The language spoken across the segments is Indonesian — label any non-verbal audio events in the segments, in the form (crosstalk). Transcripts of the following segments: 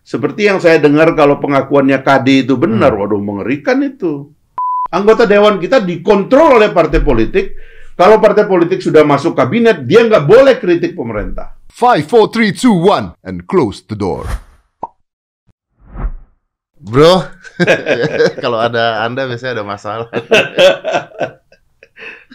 Seperti yang saya dengar kalau pengakuannya KD itu benar, Hmm. waduh mengerikan itu. Anggota dewan kita dikontrol oleh partai politik. Kalau partai politik sudah masuk kabinet, dia nggak boleh kritik pemerintah. Five, four, three, two, one, and close the door. Bro, (laughs) kalau ada Anda biasanya ada masalah. (laughs)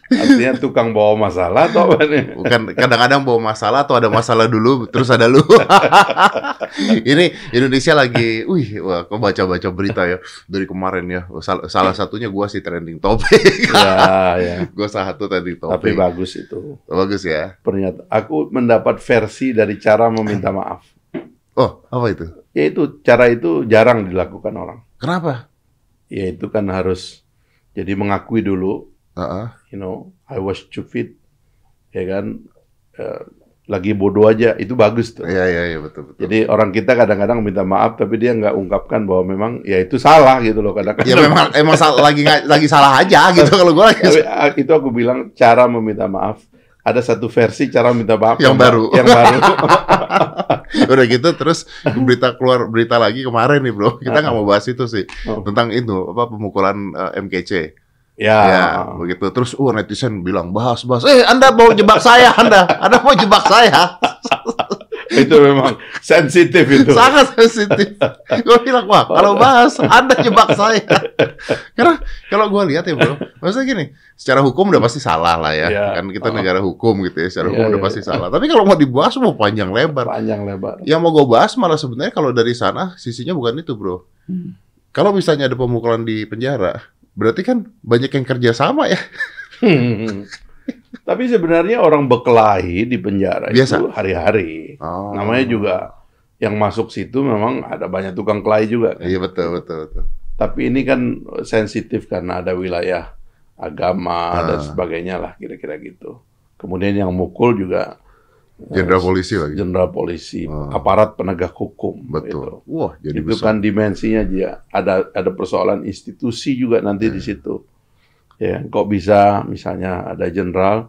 Artinya tukang bawa masalah atau apa nih? Bukan kadang-kadang bawa masalah atau ada masalah dulu terus ada lu. (laughs) Ini Indonesia lagi, wih, wah, kok baca-baca berita ya dari kemarin ya. Sal- salah satunya gua sih trending topik. Ya, ya. gua salah satu tadi Tapi topik. bagus itu. Bagus ya. Pernyataan aku mendapat versi dari cara meminta maaf. Oh, apa itu? Yaitu cara itu jarang dilakukan orang. Kenapa? Yaitu kan harus jadi mengakui dulu, Heeh. you know, I was stupid, ya kan, Eh, lagi bodoh aja, itu bagus tuh. Iya, iya, iya, betul, betul. Jadi orang kita kadang-kadang minta maaf, tapi dia nggak ungkapkan bahwa memang ya itu salah gitu loh kadang-kadang. ya memang emang sal- lagi lagi salah aja gitu kalau gua (laughs) lagi ah, itu aku bilang cara meminta maaf. Ada satu versi cara minta maaf Yang baru. Yang baru. (laughs) udah gitu terus berita keluar berita lagi kemarin nih bro kita nggak mau bahas itu sih Oh. tentang itu apa pemukulan eh, MKC ya. ya begitu terus uh netizen bilang bahas bahas eh anda mau jebak saya anda anda mau jebak saya (laughs) itu memang sensitif itu. sangat sensitif gue bilang wah kalau bahas anda jebak saya karena kalau gue lihat ya bro maksudnya gini secara hukum udah pasti salah lah ya Ya. kan kita Oh. negara hukum gitu ya secara Iya, hukum udah iya, pasti iya. salah tapi kalau mau dibahas mau panjang lebar Panjang lebar. Yang mau gue bahas malah sebenarnya kalau dari sana sisinya bukan itu bro. Hmm. Kalau misalnya ada pemukulan di penjara, berarti kan banyak yang kerja sama ya. Tapi sebenarnya orang berkelahi di penjara Biasa. itu hari-hari. Oh. Namanya juga yang masuk situ memang ada banyak tukang kelahi juga. kan. Iya betul betul betul. Tapi ini kan sensitif karena ada wilayah agama Ah. dan sebagainya lah kira-kira gitu. Kemudian yang mukul juga Jenderal polisi lagi. jenderal polisi, Ah. aparat penegak hukum. Betul. gitu. Wah jadi itu besar. kan dimensinya dia ada ada persoalan institusi juga nanti di situ. Ya, kok bisa misalnya ada jenderal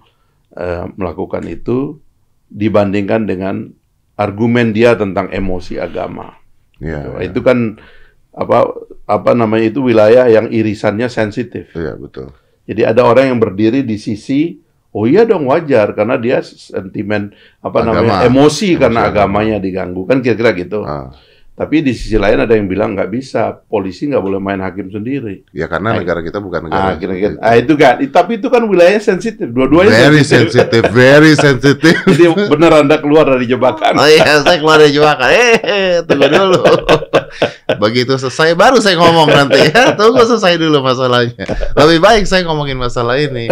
eh, melakukan itu dibandingkan dengan argumen dia tentang emosi agama. Iya. Gitu. Itu kan apa apa namanya itu wilayah yang irisannya sensitif. Iya betul. Jadi ada orang yang berdiri di sisi oh iya dong wajar karena dia sentimen apa Agama. namanya emosi karena agama. agamanya diganggu kan kira-kira gitu. Ah, Tapi di sisi lain ada yang bilang nggak bisa, polisi nggak boleh main hakim sendiri. ya karena Ah, negara kita bukan negara. Ah, kira-kira. Ah, itu kan. Tapi itu kan wilayahnya sensitif. Dua-duanya Very sensitive, very sensitive. Jadi bener Anda keluar dari jebakan. Oh iya, saya keluar dari jebakan. Eh, eh, tunggu dulu. Begitu selesai baru saya ngomong nanti ya. Tunggu selesai dulu masalahnya. Lebih baik saya ngomongin masalah ini.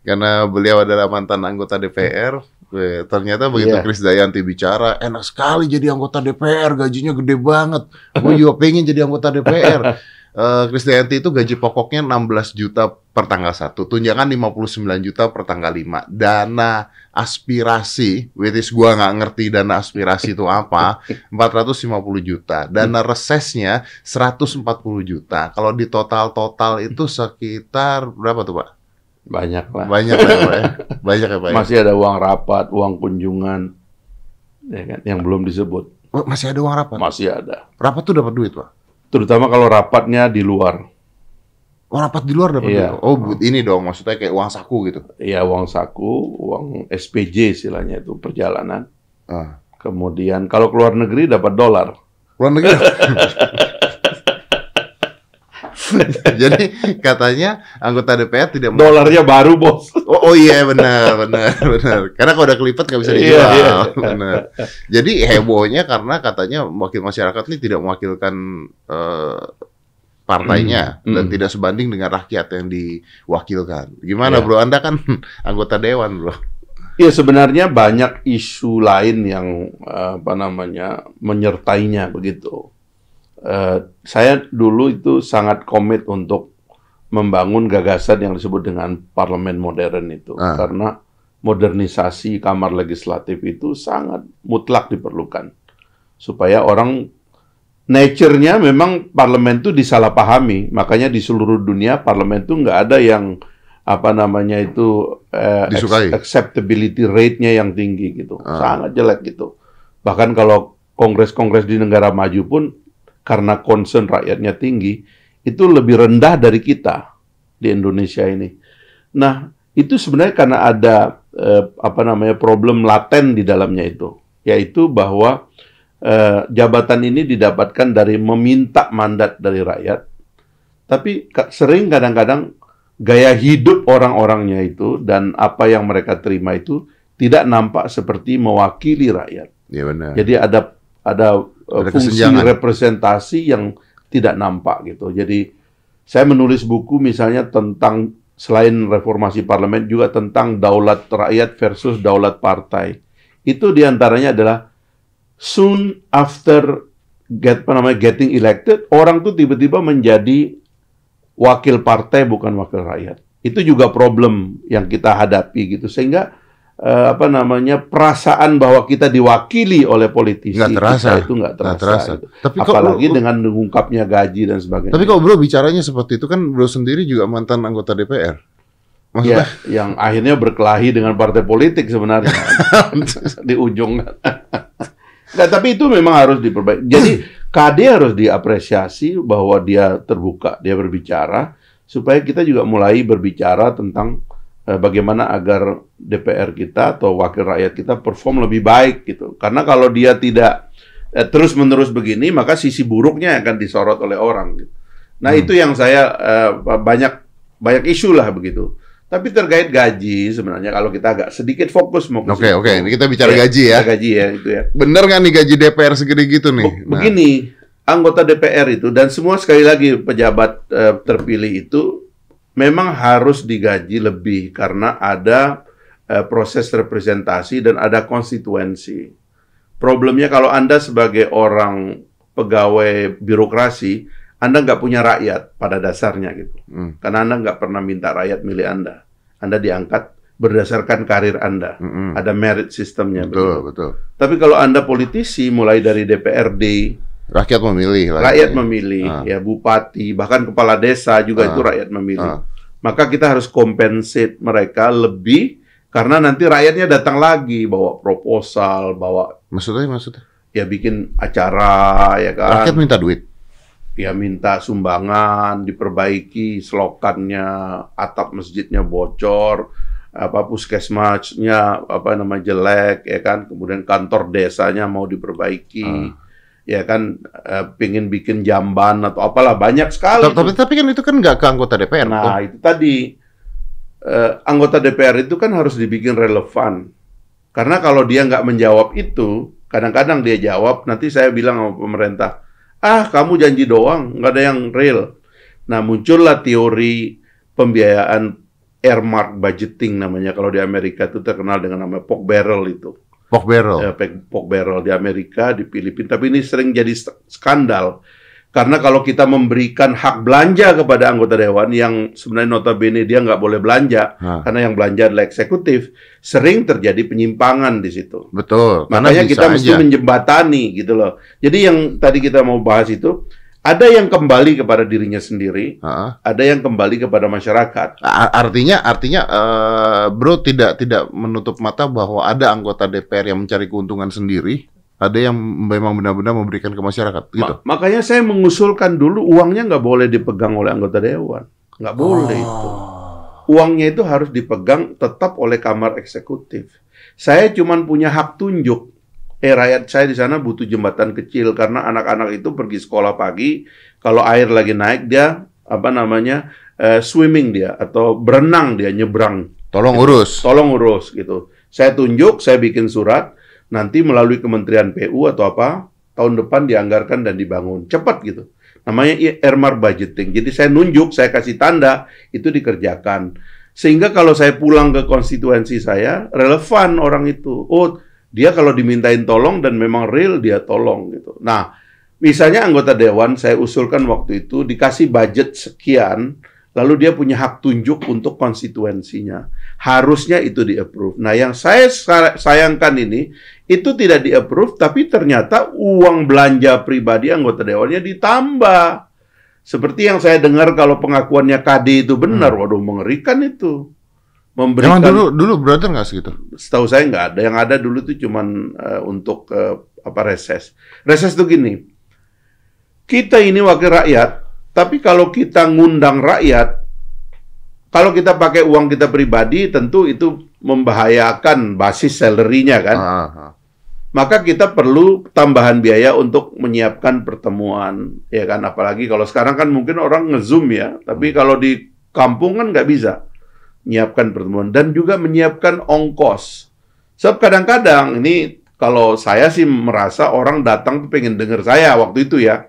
Karena beliau adalah mantan anggota DPR. Eh, Ternyata begitu Iya. Kris Dayanti bicara, enak sekali jadi anggota DPR, gajinya gede banget. Gue juga (laughs) pengen jadi anggota DPR. Eh, Kris Dayanti itu gaji pokoknya 16 juta per tanggal 1, tunjangan 59 juta per tanggal 5. Dana aspirasi, which is gua nggak ngerti dana aspirasi itu apa, (laughs) 450 juta. Dana resesnya 140 juta. Kalau di total-total itu sekitar berapa tuh, Pak? Banyak lah. Banyak ya, Pak ya? (laughs) Banyak ya, Pak ya? Masih ada uang rapat, uang kunjungan, ya kan, yang belum disebut. Oh, masih ada uang rapat? Masih ada. Rapat tuh dapat duit, Pak? Terutama kalau rapatnya di luar. Oh, rapat di luar dapat Iya. duit? Oh, ini dong, maksudnya kayak uang saku gitu? Ya uang saku, uang SPJ istilahnya itu perjalanan. Ah. Kemudian kalau keluar negeri dapat dolar. Luar negeri. (laughs) (laughs) Jadi katanya anggota DPR tidak mau Dolarnya baru bos. Oh, oh iya benar benar (laughs) benar. Karena kalau udah kelipet nggak bisa Iya, dijual. iya. (laughs) Benar. Jadi hebohnya karena katanya wakil masyarakat ini tidak mewakilkan eh, partainya Hmm, dan hmm. tidak sebanding dengan rakyat yang diwakilkan. Gimana Iya. bro? Anda kan anggota dewan bro. Ya sebenarnya banyak isu lain yang eh, apa namanya menyertainya begitu. Eh, saya dulu itu sangat komit untuk membangun gagasan yang disebut dengan parlemen modern itu Ah. karena modernisasi kamar legislatif itu sangat mutlak diperlukan supaya orang nature-nya memang parlemen itu disalahpahami makanya di seluruh dunia parlemen itu nggak ada yang apa namanya itu eh, Disukai. acceptability rate-nya yang tinggi gitu Ah. sangat jelek gitu bahkan kalau kongres-kongres di negara maju pun karena concern rakyatnya tinggi, itu lebih rendah dari kita di Indonesia ini. Nah, itu sebenarnya karena ada eh, apa namanya problem laten di dalamnya itu, yaitu bahwa eh, jabatan ini didapatkan dari meminta mandat dari rakyat, tapi sering kadang-kadang gaya hidup orang-orangnya itu dan apa yang mereka terima itu tidak nampak seperti mewakili rakyat. Iya benar. Jadi ada Ada fungsi representasi yang tidak nampak gitu. Jadi saya menulis buku misalnya tentang selain reformasi parlemen juga tentang daulat rakyat versus daulat partai. Itu di antaranya adalah soon after get apa namanya getting elected orang tuh tiba-tiba menjadi wakil partai bukan wakil rakyat. Itu juga problem yang kita hadapi gitu sehingga eh, apa namanya perasaan bahwa kita diwakili oleh politisi Nggak terasa. kita itu nggak terasa. Nggak terasa. gitu. Tapi kok Apalagi lu- dengan mengungkapnya gaji dan sebagainya. Tapi kok bro bicaranya seperti itu kan bro sendiri juga mantan anggota DPR. ya, Maksudnya yang akhirnya berkelahi dengan partai politik sebenarnya (laughs) di ujung. Nggak, tapi itu memang harus diperbaiki. Jadi KD harus diapresiasi bahwa dia terbuka, dia berbicara supaya kita juga mulai berbicara tentang bagaimana agar DPR kita atau wakil rakyat kita perform lebih baik gitu. Karena kalau dia tidak eh, terus-menerus begini, maka sisi buruknya akan disorot oleh orang. Gitu. Nah Hmm. itu yang saya eh, banyak banyak isu lah begitu. Tapi terkait gaji sebenarnya kalau kita agak sedikit fokus mau ke Oke oke, ini kita bicara Ya, gaji ya. Gaji ya itu ya. Bener nggak nih gaji DPR segede gitu nih? Be- Begini, anggota DPR itu dan semua sekali lagi pejabat eh, terpilih itu memang harus digaji lebih karena ada eh, proses representasi dan ada konstituensi. Problemnya kalau Anda sebagai orang pegawai birokrasi, Anda nggak punya rakyat pada dasarnya gitu. Hmm. Karena Anda nggak pernah minta rakyat milih Anda. Anda diangkat berdasarkan karir Anda. Mm-mm. Ada merit sistemnya. Betul begitu. betul. Tapi kalau Anda politisi, mulai dari DPRD, Rakyat memilih lah. rakyat ya. memilih, Ah. ya bupati, bahkan kepala desa juga Ah. itu rakyat memilih. Ah. Maka kita harus compensate mereka lebih karena nanti rakyatnya datang lagi bawa proposal, bawa Maksudnya maksudnya? ya bikin acara ya kan. Rakyat minta duit. Ya minta sumbangan, diperbaiki selokannya, atap masjidnya bocor, apa puskesmasnya apa nama jelek ya kan, kemudian kantor desanya mau diperbaiki. Ah. Ya kan eh, pingin bikin jamban atau apalah banyak sekali. Tapi tapi kan itu kan nggak ke anggota DPR. Nah, itu tadi eh, anggota DPR itu kan harus dibikin relevan. Karena kalau dia nggak menjawab itu, kadang-kadang dia jawab, nanti saya bilang sama pemerintah, ah kamu janji doang, nggak ada yang real. Nah, muncullah teori pembiayaan earmark budgeting namanya kalau di Amerika itu terkenal dengan nama pork barrel itu Pork barrel. eh, pork barrel di Amerika, di Filipina, tapi ini sering jadi sk- skandal. Karena kalau kita memberikan hak belanja kepada anggota dewan yang sebenarnya notabene dia nggak boleh belanja, Nah, karena yang belanja adalah eksekutif, sering terjadi penyimpangan di situ. betul. Makanya kita mesti aja. menjembatani gitu loh. Jadi yang tadi kita mau bahas itu, ada yang kembali kepada dirinya sendiri, Heeh. ada yang kembali kepada masyarakat. Artinya, artinya, eh, bro tidak tidak menutup mata bahwa ada anggota DPR yang mencari keuntungan sendiri, ada yang memang benar-benar memberikan ke masyarakat, gitu. Ma- makanya saya mengusulkan dulu uangnya nggak boleh dipegang oleh anggota dewan, nggak boleh itu. Uangnya itu harus dipegang tetap oleh kamar eksekutif. Saya cuman punya hak tunjuk. Eh rakyat saya di sana butuh jembatan kecil karena anak-anak itu pergi sekolah pagi, kalau air lagi naik dia apa namanya eh, swimming dia atau berenang dia nyebrang Tolong urus. tolong urus gitu. Saya tunjuk, saya bikin surat, nanti melalui Kementerian PU atau apa, tahun depan dianggarkan dan dibangun. Cepat gitu. Namanya earmark budgeting. Jadi saya nunjuk, saya kasih tanda, itu dikerjakan. Sehingga kalau saya pulang ke konstituensi saya, relevan orang itu. Oh, dia kalau dimintain tolong dan memang real, dia tolong gitu. Nah, misalnya anggota dewan, saya usulkan waktu itu, dikasih budget sekian, lalu dia punya hak tunjuk untuk konstituensinya harusnya itu di-approve. Nah, yang saya sa- sayangkan ini itu tidak di-approve tapi ternyata uang belanja pribadi anggota dewannya ditambah. Seperti yang saya dengar kalau pengakuannya KD itu benar, waduh mengerikan itu. Memberikan Emang dulu dulu brother nggak segitu? setahu saya nggak ada. Yang ada dulu itu cuman eh, untuk eh, apa reses. Reses itu gini. Kita ini wakil rakyat, tapi kalau kita ngundang rakyat, kalau kita pakai uang kita pribadi, tentu itu membahayakan basis salary-nya kan. Ah, ah. Maka kita perlu tambahan biaya untuk menyiapkan pertemuan, ya kan. Apalagi kalau sekarang kan mungkin orang nge-zoom ya, tapi kalau di kampung kan nggak bisa menyiapkan pertemuan dan juga menyiapkan ongkos. Sebab kadang-kadang ini kalau saya sih merasa orang datang tuh pengen denger saya waktu itu ya.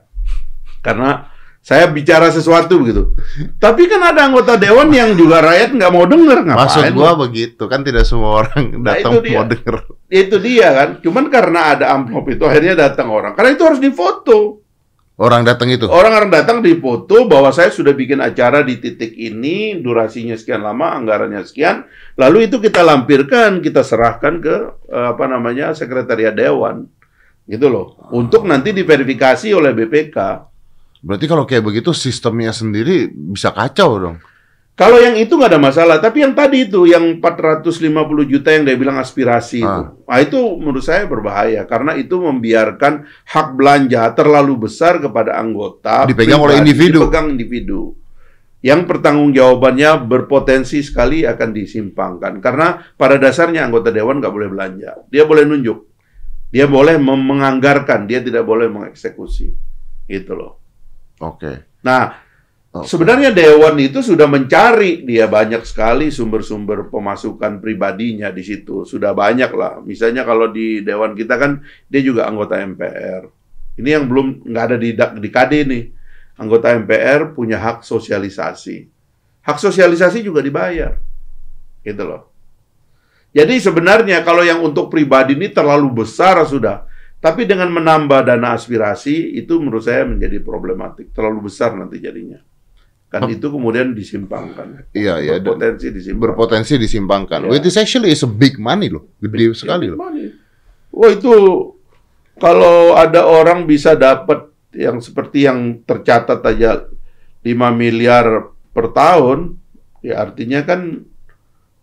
Karena saya bicara sesuatu begitu. Tapi kan ada anggota dewan yang juga rakyat nggak mau denger ngapain. Maksud gua begitu kan tidak semua orang Nah, datang dia. mau denger. Itu dia kan. Cuman karena ada amplop itu akhirnya datang orang. Karena itu harus difoto. Orang datang itu. Orang-orang datang difoto bahwa saya sudah bikin acara di titik ini, durasinya sekian lama, anggarannya sekian. Lalu itu kita lampirkan, kita serahkan ke eh, apa namanya sekretariat dewan, gitu loh. Untuk nanti diverifikasi oleh BPK. Berarti kalau kayak begitu sistemnya sendiri bisa kacau dong. Kalau yang itu nggak ada masalah, tapi yang tadi itu yang 450 juta yang dia bilang aspirasi itu, Ah. nah itu menurut saya berbahaya karena itu membiarkan hak belanja terlalu besar kepada anggota Dipegang oleh individu. dipegang individu. Yang pertanggungjawabannya berpotensi sekali akan disimpangkan karena pada dasarnya anggota dewan nggak boleh belanja, dia boleh nunjuk, dia boleh menganggarkan, dia tidak boleh mengeksekusi, gitu loh. Oke. Nah, Sebenarnya dewan itu sudah mencari dia banyak sekali sumber-sumber pemasukan pribadinya di situ. Sudah banyak lah. Misalnya kalau di dewan kita kan dia juga anggota MPR. Ini yang belum nggak ada di di KD nih. Anggota MPR punya hak sosialisasi. Hak sosialisasi juga dibayar. Gitu loh. Jadi sebenarnya kalau yang untuk pribadi ini terlalu besar sudah. Tapi dengan menambah dana aspirasi itu menurut saya menjadi problematik. Terlalu besar nanti jadinya. Kan itu kemudian disimpangkan. Iya, iya. Berpotensi disimpangkan. Berpotensi disimpangkan. Iya. Which is actually is a big money loh. Gede sekali loh. Money. Wah itu kalau ada orang bisa dapat yang seperti yang tercatat aja 5 miliar per tahun, ya artinya kan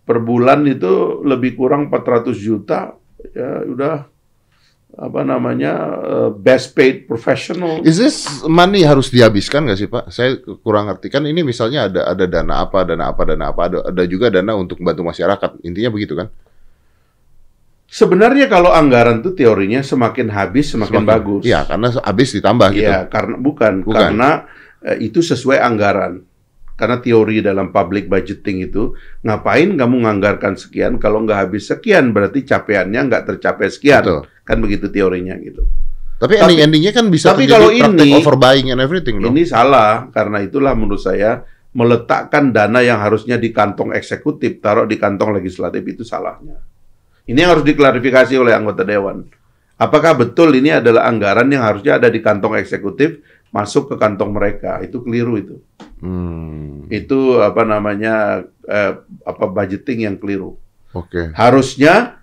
per bulan itu lebih kurang 400 juta, ya udah apa namanya eh, best paid professional. Is this money harus dihabiskan nggak sih Pak? Saya kurang ngerti kan ini misalnya ada ada dana apa, dana apa, dana apa, ada, ada juga dana untuk bantu masyarakat. Intinya begitu kan? Sebenarnya kalau anggaran tuh teorinya semakin habis semakin, bagus. Iya, karena habis ditambah gitu. Iya, karena bukan, Bukan. karena eh, itu sesuai anggaran. Karena teori dalam public budgeting itu, ngapain kamu menganggarkan sekian kalau nggak habis sekian berarti capaiannya nggak tercapai sekian. Betul. Kan begitu teorinya gitu. Tapi Tapi- ending-endingnya kan bisa tapi terjadi kalau ini- overbuying and everything dong. Ini salah karena itulah menurut saya meletakkan dana yang harusnya di kantong eksekutif taruh di kantong legislatif itu salahnya. Ini yang harus diklarifikasi oleh anggota dewan. Apakah betul ini adalah anggaran yang harusnya ada di kantong eksekutif masuk ke kantong mereka? Itu keliru itu. Hmm, Itu apa namanya eh, apa budgeting yang keliru. Oke. Harusnya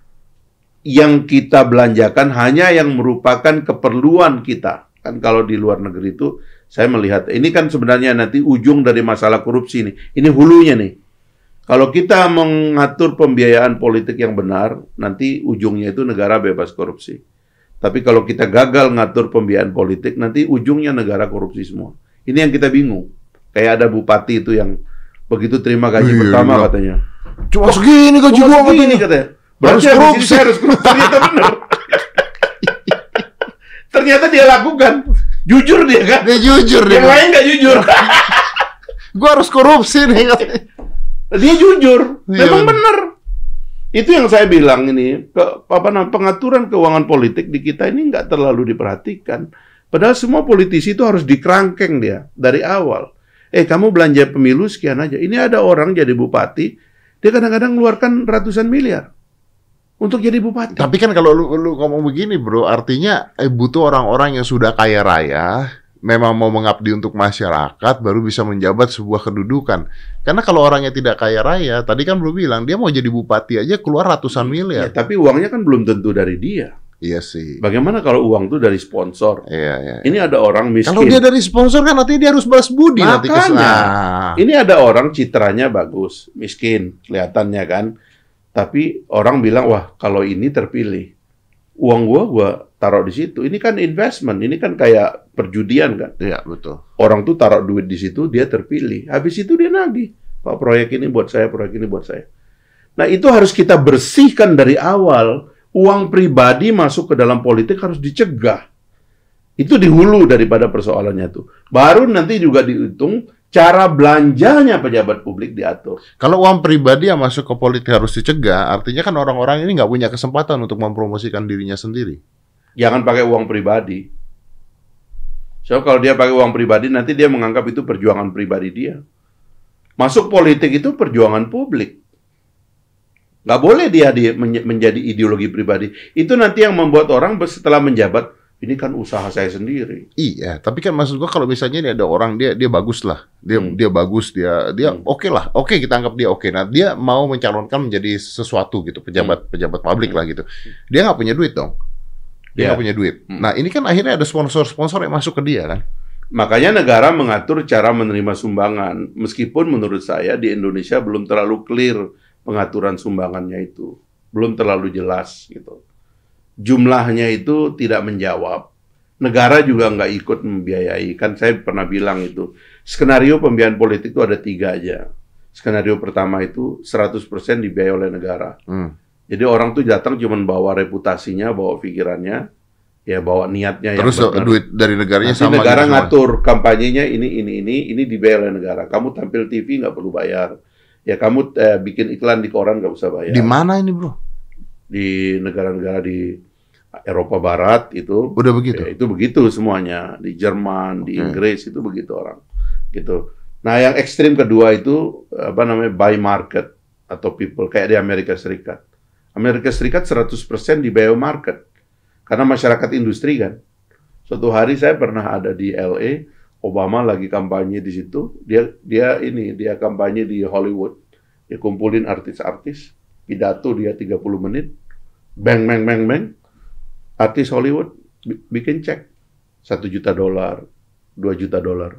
yang kita belanjakan hanya yang merupakan keperluan kita. Kan kalau di luar negeri itu saya melihat ini kan sebenarnya nanti ujung dari masalah korupsi ini. Ini hulunya nih. Kalau kita mengatur pembiayaan politik yang benar, nanti ujungnya itu negara bebas korupsi. Tapi kalau kita gagal ngatur pembiayaan politik, nanti ujungnya negara korupsi semua. Ini yang kita bingung. Kayak ada bupati itu yang begitu terima gaji Iya, pertama iya. katanya. Cuma segini gaji gua katanya. katanya. Harus Berarti ini korupsi. harus korupsi. Ternyata benar. (laughs) Ternyata dia lakukan. Jujur dia kan. Dia jujur dia. Yang lain nggak jujur. (laughs) Gua harus korupsi nih katanya. (laughs) dia jujur. Iya, Memang benar. benar. Itu yang saya bilang ini, ke, apa namanya pengaturan keuangan politik di kita ini nggak terlalu diperhatikan. Padahal semua politisi itu harus dikerangkeng dia dari awal. Eh, kamu belanja pemilu sekian aja. Ini ada orang jadi bupati, dia kadang-kadang mengeluarkan ratusan miliar untuk jadi bupati. Tapi kan kalau lu, lu ngomong begini bro, artinya eh, butuh orang-orang yang sudah kaya raya, memang mau mengabdi untuk masyarakat, baru bisa menjabat sebuah kedudukan. Karena kalau orangnya tidak kaya raya, tadi kan belum bilang, dia mau jadi bupati aja keluar ratusan Ya, miliar. tapi uangnya kan belum tentu dari dia. Iya sih. Bagaimana kalau uang itu dari sponsor? Iya, iya. Ini ada orang miskin. Kalau dia dari sponsor kan artinya dia harus balas budi nanti Makanya. Nah, Ini ada orang citranya bagus, miskin, kelihatannya kan. Tapi orang bilang, wah kalau ini terpilih, uang gua gua taruh di situ. Ini kan investment, ini kan kayak perjudian kan. Iya, betul. Orang tuh taruh duit di situ, dia terpilih. Habis itu dia nagih. Pak proyek ini buat saya, proyek ini buat saya. Nah itu harus kita bersihkan dari awal. Uang pribadi masuk ke dalam politik harus dicegah. Itu di hulu daripada persoalannya tuh. Baru nanti juga dihitung cara belanjanya pejabat publik diatur. Kalau uang pribadi yang masuk ke politik harus dicegah, artinya kan orang-orang ini nggak punya kesempatan untuk mempromosikan dirinya sendiri. Jangan pakai uang pribadi. So kalau dia pakai uang pribadi nanti dia menganggap itu perjuangan pribadi dia. Masuk politik itu perjuangan publik. Nggak boleh dia, menj- menjadi ideologi pribadi. Itu nanti yang membuat orang setelah menjabat, ini kan usaha saya sendiri. Iya, tapi kan maksud gua kalau misalnya ini ada orang dia dia bagus lah, dia Hmm. dia bagus dia dia Hmm. oke lah, oke kita anggap dia oke. Nah dia mau mencalonkan menjadi sesuatu gitu, pejabat pejabat publik lah gitu. Dia nggak punya duit dong, dia Ya. nggak punya duit. Hmm. Nah ini kan akhirnya ada sponsor-sponsor yang masuk ke dia kan. Makanya negara mengatur cara menerima sumbangan. Meskipun menurut saya di Indonesia belum terlalu clear pengaturan sumbangannya itu. Belum terlalu jelas gitu. Jumlahnya itu tidak menjawab. Negara juga nggak ikut membiayai. Kan saya pernah bilang itu. Skenario pembiayaan politik itu ada tiga aja. Skenario pertama itu 100% dibiayai oleh negara. Hmm. Jadi orang tuh datang cuma bawa reputasinya, bawa pikirannya, ya bawa niatnya Terus yang benar. duit dari negaranya Nanti sama. negara gitu semua. ngatur kampanyenya ini ini ini ini dibayar oleh negara. Kamu tampil TV nggak perlu bayar. Ya kamu eh, bikin iklan di koran nggak usah bayar. Di mana ini bro? Di negara-negara di Eropa Barat itu Udah begitu. ya, itu begitu semuanya. Di Jerman, di Oke. Inggris itu begitu orang. Gitu. Nah yang ekstrim kedua itu apa namanya buy market atau people kayak di Amerika Serikat. Amerika Serikat 100% di bio market karena masyarakat industri kan. Suatu hari saya pernah ada di LA, Obama lagi kampanye di situ. Dia dia ini dia kampanye di Hollywood. Dia kumpulin artis-artis, pidato dia 30 menit. Bang bang bang bang. Artis Hollywood bi- bikin cek satu juta dolar, 2 juta dolar.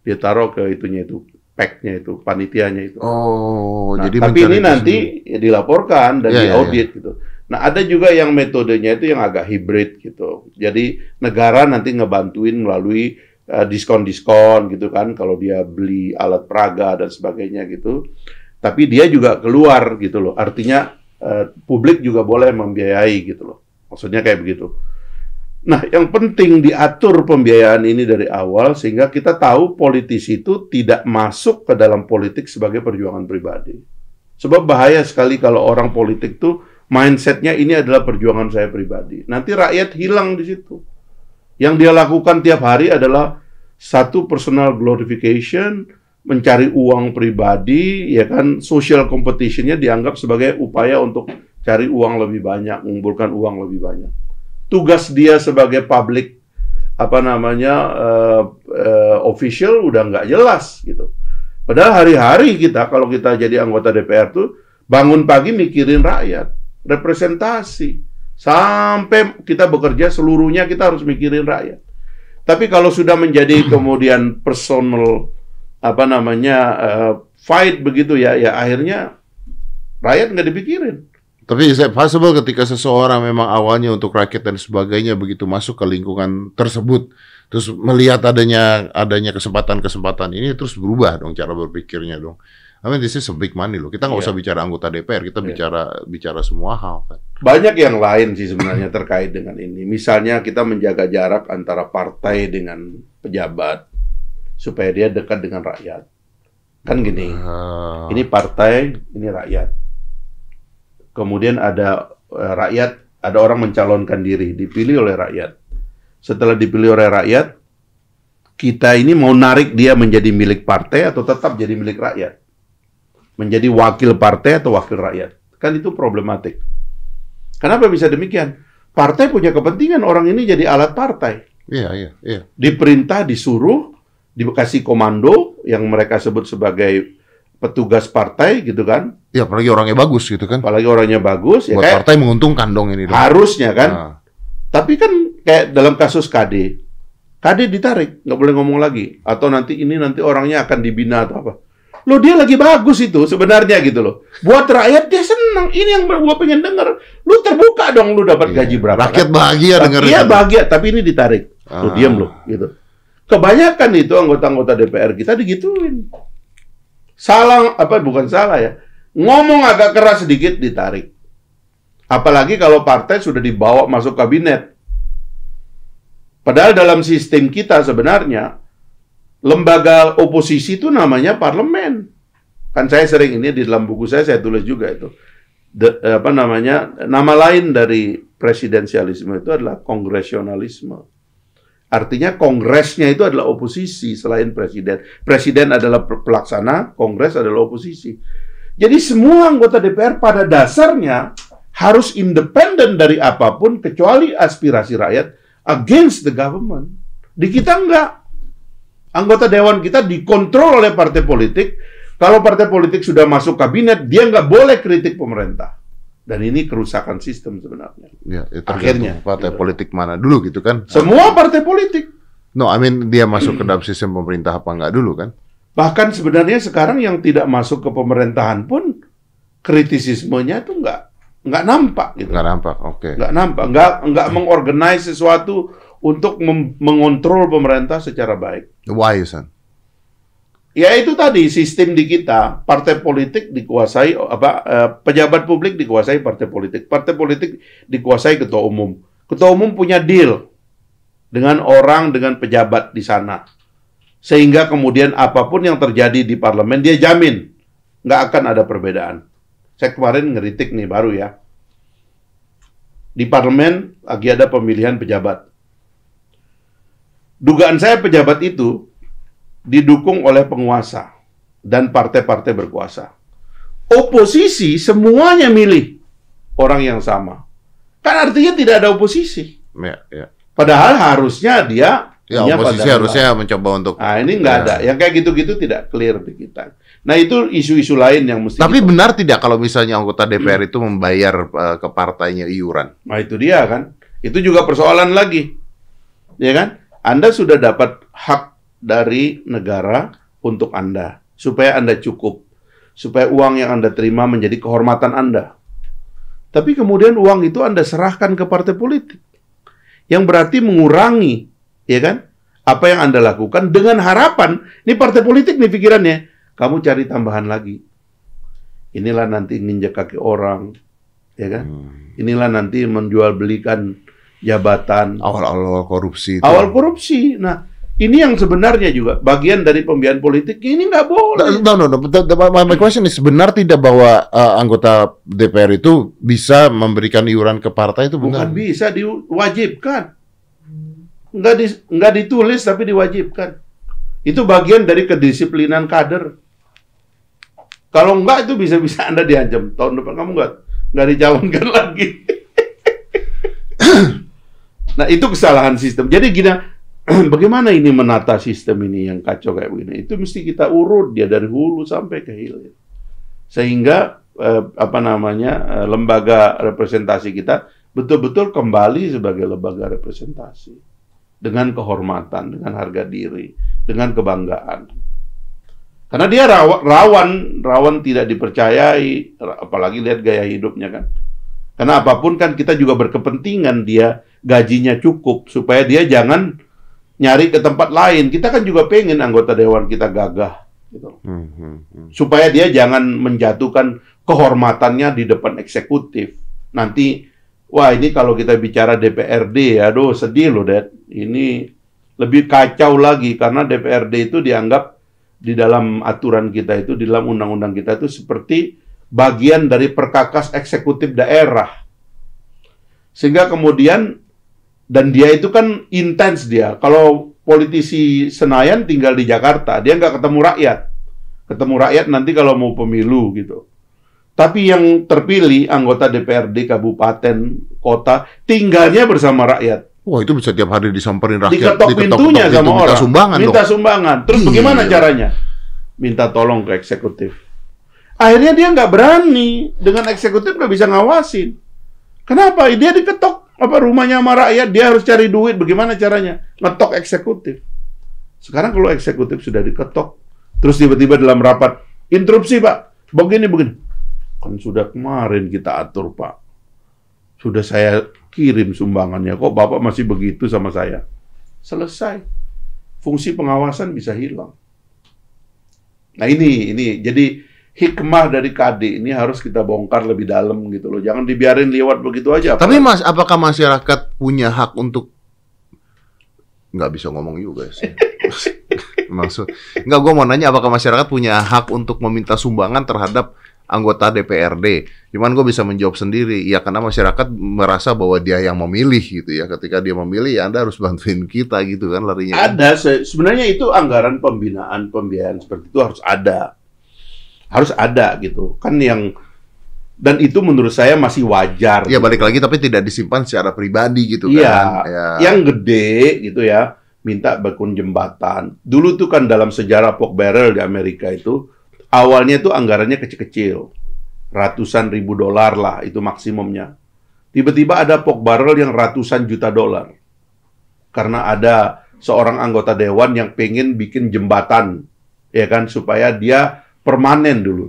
Dia taruh ke itunya itu, pack-nya itu, panitianya itu. Oh, Nah, jadi tapi ini nanti sendiri. ya dilaporkan dan Iya, iya, diaudit gitu. Nah, ada juga yang metodenya itu yang agak hibrid gitu. Jadi negara nanti ngebantuin melalui diskon-diskon gitu kan kalau dia beli alat peraga dan sebagainya gitu. Tapi dia juga keluar gitu loh. Artinya eh, publik juga boleh membiayai gitu loh. Maksudnya kayak begitu. Nah, yang penting diatur pembiayaan ini dari awal sehingga kita tahu politisi itu tidak masuk ke dalam politik sebagai perjuangan pribadi. Sebab bahaya sekali kalau orang politik tuh mindsetnya ini adalah perjuangan saya pribadi. Nanti rakyat hilang di situ. Yang dia lakukan tiap hari adalah satu personal glorification, mencari uang pribadi, ya kan social competitionnya dianggap sebagai upaya untuk cari uang lebih banyak, mengumpulkan uang lebih banyak. Tugas dia sebagai public apa namanya eh, eh, official udah nggak jelas gitu. Padahal hari-hari kita kalau kita jadi anggota DPR tuh bangun pagi mikirin rakyat, representasi. Sampai kita bekerja seluruhnya kita harus mikirin rakyat. Tapi kalau sudah menjadi (clears throat) kemudian personal apa namanya eh, fight begitu ya, ya akhirnya rakyat nggak dipikirin. Tapi is it possible ketika seseorang memang awalnya untuk rakyat dan sebagainya begitu masuk ke lingkungan tersebut, terus melihat adanya adanya kesempatan-kesempatan ini terus berubah dong cara berpikirnya dong. I mean this is a big money loh. Kita nggak Iya. usah bicara anggota DPR, kita Iya. bicara bicara semua hal kan. Banyak yang lain sih sebenarnya (laughs) terkait dengan ini. Misalnya kita menjaga jarak antara partai dengan pejabat supaya dia dekat dengan rakyat. Kan gini. Ah, Ini partai, ini rakyat. Kemudian ada eh, rakyat, ada orang mencalonkan diri, dipilih oleh rakyat. Setelah dipilih oleh rakyat, kita ini mau narik dia menjadi milik partai atau tetap jadi milik rakyat? Menjadi wakil partai atau wakil rakyat? Kan itu problematik. Kenapa bisa demikian? Partai punya kepentingan orang ini jadi alat partai Iya, iya, iya. diperintah, disuruh, dikasih komando yang mereka sebut sebagai petugas partai gitu kan. Ya apalagi orangnya bagus gitu kan. Apalagi orangnya bagus ya kayak partai menguntungkan dong ini dong. harusnya kan. Ah, Tapi kan kayak dalam kasus KD. KD ditarik, nggak boleh ngomong lagi. Atau nanti ini nanti orangnya akan dibina atau apa. Loh dia lagi bagus itu sebenarnya gitu loh. Buat rakyat dia senang. Ini yang gua pengen denger. Lu terbuka dong lu dapat Iya. gaji berapa. Rakyat kan? bahagia dengar Iya bahagia, tapi ini ditarik. Lu Ah. diam lu, gitu. Kebanyakan itu anggota-anggota DPR kita digituin. Salah apa bukan salah ya. Ngomong agak keras sedikit ditarik. Apalagi kalau partai sudah dibawa masuk kabinet. Padahal dalam sistem kita sebenarnya lembaga oposisi itu namanya parlemen. Kan saya sering ini di dalam buku saya saya tulis juga itu. De- apa namanya? Nama lain dari presidensialisme itu adalah kongresionalisme. Artinya kongresnya itu adalah oposisi selain presiden. Presiden adalah pe- pelaksana, kongres adalah oposisi. Jadi semua anggota DPR pada dasarnya harus independen dari apa pun kecuali aspirasi rakyat against the government. Di kita enggak. Anggota dewan kita dikontrol oleh partai politik. Kalau partai politik sudah masuk kabinet, dia nggak boleh kritik pemerintah. Dan ini kerusakan sistem sebenarnya. Ya, itu Akhirnya, tergantung partai gitu. politik mana dulu gitu kan? Semua partai politik. No, I mean dia masuk ke dalam sistem pemerintah apa enggak dulu kan? Bahkan sebenarnya sekarang yang tidak masuk ke pemerintahan pun kritisismenya itu nggak nggak nampak gitu. Enggak nampak. Oke. Nggak nampak, nggak nggak mengorganize sesuatu untuk mengontrol pemerintah secara baik. Why, son? Ya itu tadi sistem di kita, partai politik dikuasai apa eh, pejabat publik dikuasai partai politik. Partai politik dikuasai ketua umum. Ketua umum punya deal dengan orang dengan pejabat di sana. Sehingga kemudian apa pun yang terjadi di parlemen dia jamin nggak akan ada perbedaan. Saya kemarin ngeritik nih baru ya. Di parlemen lagi ada pemilihan pejabat. Dugaan saya pejabat itu didukung oleh penguasa dan partai-partai berkuasa. Oposisi semuanya milih orang yang sama. Kan artinya tidak ada oposisi. Ya, ya. Padahal harusnya dia Ya, oposisi harusnya mencoba untuk. Nah, ini nggak Ya. ada. Yang kayak gitu-gitu tidak clear di kita. Nah, itu isu-isu lain yang mesti Tapi kita- benar tidak kalau misalnya anggota DPR itu membayar eh, ke partainya iuran? Nah, itu dia kan. Itu juga persoalan lagi. Ya kan? Anda sudah dapat hak dari negara untuk Anda supaya Anda cukup. Supaya uang yang Anda terima menjadi kehormatan Anda. Tapi kemudian uang itu Anda serahkan ke partai politik. Yang berarti mengurangi, ya kan? Apa yang Anda lakukan dengan harapan, ini partai politik nih pikirannya, kamu cari tambahan lagi. Inilah nanti nginjek kaki orang, ya kan? Inilah nanti menjual belikan jabatan. Awal-awal korupsi itu. Awal korupsi. Nah, ini yang sebenarnya juga bagian dari pembiayaan politik. Ini nggak boleh. No, no, no. The- the- my, my question is benar tidak bahwa eh, anggota DPR itu bisa memberikan iuran ke partai itu benar? Bukan bisa diwajibkan. Nggak, di, nggak ditulis tapi diwajibkan. Itu bagian dari kedisiplinan kader. Kalau enggak itu bisa-bisa (laughs) Anda diancam. Tahun depan kamu nggak nggak dicalonkan (laughs) lagi. Nah itu kesalahan sistem. Jadi gini, (clears throat) bagaimana ini menata sistem ini yang kacau kayak begini? Itu mesti kita urut dia dari hulu sampai ke hilir. Sehingga eh, apa namanya eh, lembaga representasi kita betul-betul kembali sebagai lembaga representasi dengan kehormatan, dengan harga diri, dengan kebanggaan. Karena dia rawa- rawan, rawan tidak dipercayai, apalagi lihat gaya hidupnya kan. Karena apa pun kan kita juga berkepentingan dia gajinya cukup supaya dia jangan nyari ke tempat lain. Kita kan juga pengen anggota dewan kita gagah gitu Hmm, hmm, hmm. supaya dia jangan menjatuhkan kehormatannya di depan eksekutif. Nanti, wah ini kalau kita bicara DPRD, aduh sedih loh, Dad. Ini lebih kacau lagi karena DPRD itu dianggap di dalam aturan kita itu, di dalam undang-undang kita itu seperti bagian dari perkakas eksekutif daerah. Sehingga kemudian dan dia itu kan intens dia. Kalau politisi Senayan tinggal di Jakarta, dia nggak ketemu rakyat. Ketemu rakyat nanti kalau mau pemilu gitu. Tapi yang terpilih anggota DPRD kabupaten, kota, tinggalnya bersama rakyat. Wah itu bisa tiap hari disamperin rakyat, Diketok pintunya pintu, sama minta orang. sumbangan Minta dong. sumbangan. Terus Gila. bagaimana caranya? Minta tolong ke eksekutif. Akhirnya dia nggak berani dengan eksekutif nggak bisa ngawasin. Kenapa? Dia diketok apa rumahnya sama rakyat, dia harus cari duit. Bagaimana caranya? Ngetok eksekutif. Sekarang kalau eksekutif sudah diketok, terus tiba-tiba dalam rapat, interupsi pak, begini begini. Kan sudah kemarin kita atur pak. Sudah saya kirim sumbangannya, kok Bapak masih begitu sama saya? Selesai. Fungsi pengawasan bisa hilang. Nah ini, ini jadi hikmah dari KD ini harus kita bongkar lebih dalam gitu loh. Jangan dibiarin lewat begitu aja. Tapi mas, apakah masyarakat punya hak untuk nggak bisa ngomong juga sih? (laughs) Maksud nggak gue mau nanya apakah masyarakat punya hak untuk meminta sumbangan terhadap anggota DPRD. Cuman gue bisa menjawab sendiri, ya karena masyarakat merasa bahwa dia yang memilih gitu ya. Ketika dia memilih, ya Anda harus bantuin kita gitu kan larinya. kan. Ada se- sebenarnya itu anggaran pembinaan pembiayaan seperti itu harus ada. Harus ada gitu. Kan yang dan itu menurut saya masih wajar. Ya balik lagi tapi tidak disimpan secara pribadi gitu Iya, kan. Ya. yang gede gitu ya, minta bangun jembatan. Dulu tuh kan dalam sejarah pork barrel di Amerika itu awalnya tuh anggarannya kecil-kecil. Ratusan ribu dolar lah itu maksimumnya. Tiba-tiba ada pork barrel yang ratusan juta dolar. Karena ada seorang anggota dewan yang pengen bikin jembatan ya kan supaya dia permanen dulu.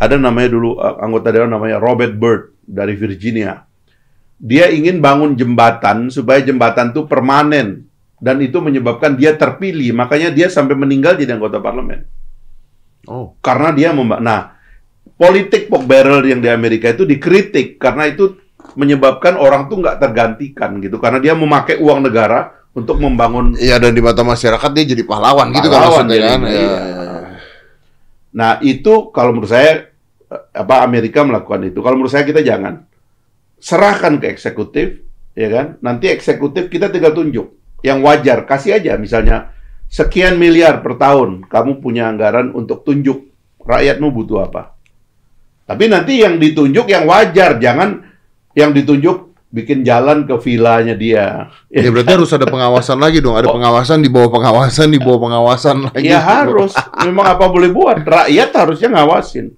Ada namanya dulu anggota dewan namanya Robert Byrd dari Virginia. Dia ingin bangun jembatan supaya jembatan itu permanen. Dan itu menyebabkan dia terpilih. Makanya dia sampai meninggal jadi anggota parlemen. Oh, karena dia memba nah politik pork barrel yang di Amerika itu dikritik. Karena itu menyebabkan orang tuh nggak tergantikan gitu. Karena dia memakai uang negara untuk membangun iya dan di mata masyarakat dia jadi pahlawan, gitu kan Pahlawan maksudnya kan. jadinya, Ya, iya. Nah, itu kalau menurut saya eh, apa Amerika melakukan itu. Kalau menurut saya kita jangan serahkan ke eksekutif, ya kan? Nanti eksekutif kita tinggal tunjuk yang wajar, kasih aja misalnya sekian miliar per tahun kamu punya anggaran untuk tunjuk rakyatmu butuh apa. Tapi nanti yang ditunjuk yang wajar, jangan yang ditunjuk bikin jalan ke vilanya dia. Ya berarti harus ada pengawasan lagi dong. Ada pengawasan di bawah pengawasan di bawah pengawasan lagi. Ya harus. Memang apa boleh buat. Rakyat harusnya ngawasin.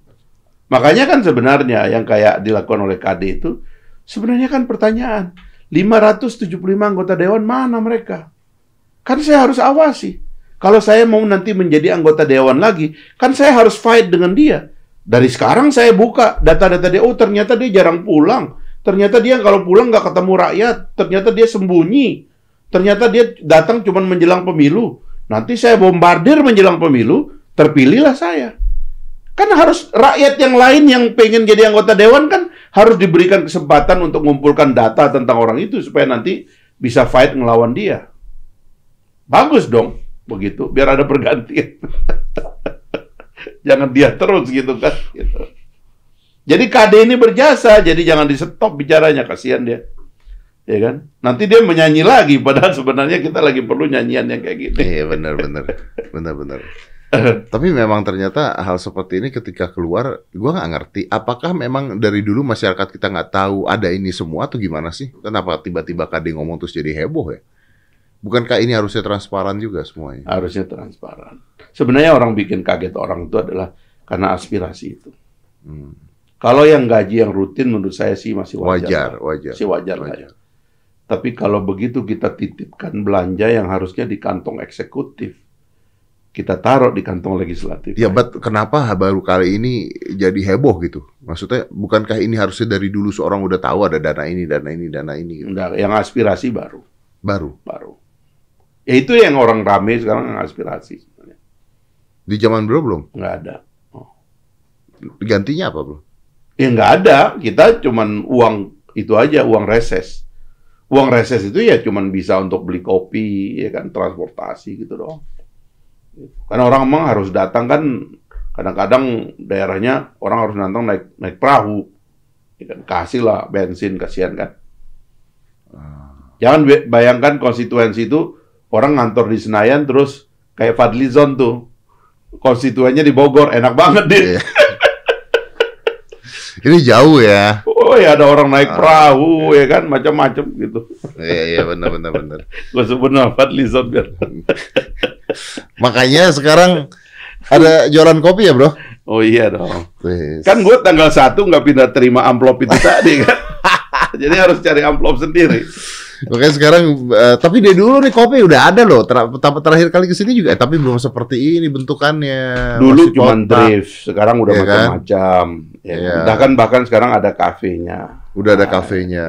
Makanya kan sebenarnya yang kayak dilakukan oleh KD itu sebenarnya kan pertanyaan. 575 anggota dewan mana mereka? Kan saya harus awasi. Kalau saya mau nanti menjadi anggota dewan lagi, kan saya harus fight dengan dia. Dari sekarang saya buka data-data dia, oh ternyata dia jarang pulang. Ternyata dia kalau pulang nggak ketemu rakyat. Ternyata dia sembunyi. Ternyata dia datang cuma menjelang pemilu. Nanti saya bombardir menjelang pemilu, terpilihlah saya. Kan harus rakyat yang lain yang pengen jadi anggota dewan kan harus diberikan kesempatan untuk mengumpulkan data tentang orang itu supaya nanti bisa fight ngelawan dia. Bagus dong begitu, biar ada pergantian. (laughs) jangan dia terus gitu kan. Gitu. Jadi KD ini berjasa, jadi jangan di stop bicaranya, kasihan dia. Ya kan? Nanti dia menyanyi lagi, (laughs) padahal sebenarnya kita lagi perlu nyanyian yang kayak gini. Iya benar benar benar benar. (laughs) Tapi memang ternyata hal seperti ini ketika keluar, gua nggak ngerti. Apakah memang dari dulu masyarakat kita nggak tahu ada ini semua atau gimana sih? Kenapa tiba-tiba KD ngomong terus jadi heboh ya? Bukankah ini harusnya transparan juga semuanya? harusnya transparan. Sebenarnya orang bikin kaget orang itu adalah karena aspirasi itu. Hmm. Kalau yang gaji yang rutin menurut saya sih masih wajar. Wajar, lah. wajar. Masih wajar, lah ya. Tapi kalau begitu kita titipkan belanja yang harusnya di kantong eksekutif, kita taruh di kantong legislatif. Ya, but kenapa baru kali ini jadi heboh gitu? Maksudnya, bukankah ini harusnya dari dulu seorang udah tahu ada dana ini, dana ini, dana ini gitu? Enggak, yang aspirasi baru, Baru. baru. Ya itu yang orang rame sekarang yang aspirasi sebenarnya. Di zaman bro belum? Nggak ada. Gantinya apa bro? Ya nggak ada, kita cuman uang itu aja, uang reses. Uang reses itu ya cuman bisa untuk beli kopi, ya kan, transportasi gitu doang. Karena orang emang harus datang kan, kadang-kadang daerahnya orang harus datang naik naik perahu, ya kan, kasih lah bensin, kasihan kan. Jangan be- bayangkan konstituensi itu orang ngantor di Senayan terus kayak Fadlizon tuh, konstituennya di Bogor, enak banget deh. Iya. (laughs) Ini jauh ya. Oh ya ada orang naik perahu ya kan macam-macam gitu. Iya, iya benar benar benar. (laughs) Gue sebut nama Fadlizon biar. (laughs) Makanya sekarang ada jualan kopi ya, Bro? Oh iya dong. Wis. Kan gue tanggal satu nggak pindah terima amplop itu tadi kan. (laughs) Jadi harus cari amplop sendiri. Makanya sekarang eh, tapi dia dulu nih kopi udah ada loh. Ter ter- terakhir kali ke sini juga eh, tapi belum seperti ini bentukannya. Dulu cuma drift, sekarang udah Iya kan? macam-macam. Ya, Iya. Bahkan bahkan sekarang ada kafenya. Udah ada kafenya,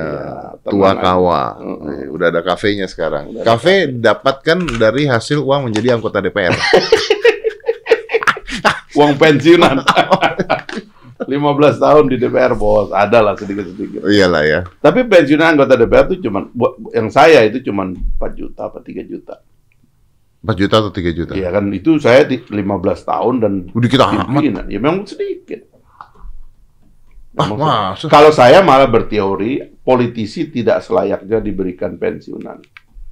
Iya, tua kawa. Eh, Udah ada kafenya sekarang. Udah Kafe dapatkan dari hasil uang menjadi anggota DPR. (laughs) Uang pensiunan. (laughs) 15 tahun di DPR bos, ada lah sedikit-sedikit. Iyalah ya. Tapi pensiunan anggota DPR itu cuman buat yang saya itu cuman 4 juta apa 3 juta. 4 juta atau 3 juta? Iya kan itu saya di 15 tahun dan Udah kita amat. Ya memang sedikit. Ah. Kalau saya malah berteori politisi tidak selayaknya diberikan pensiunan.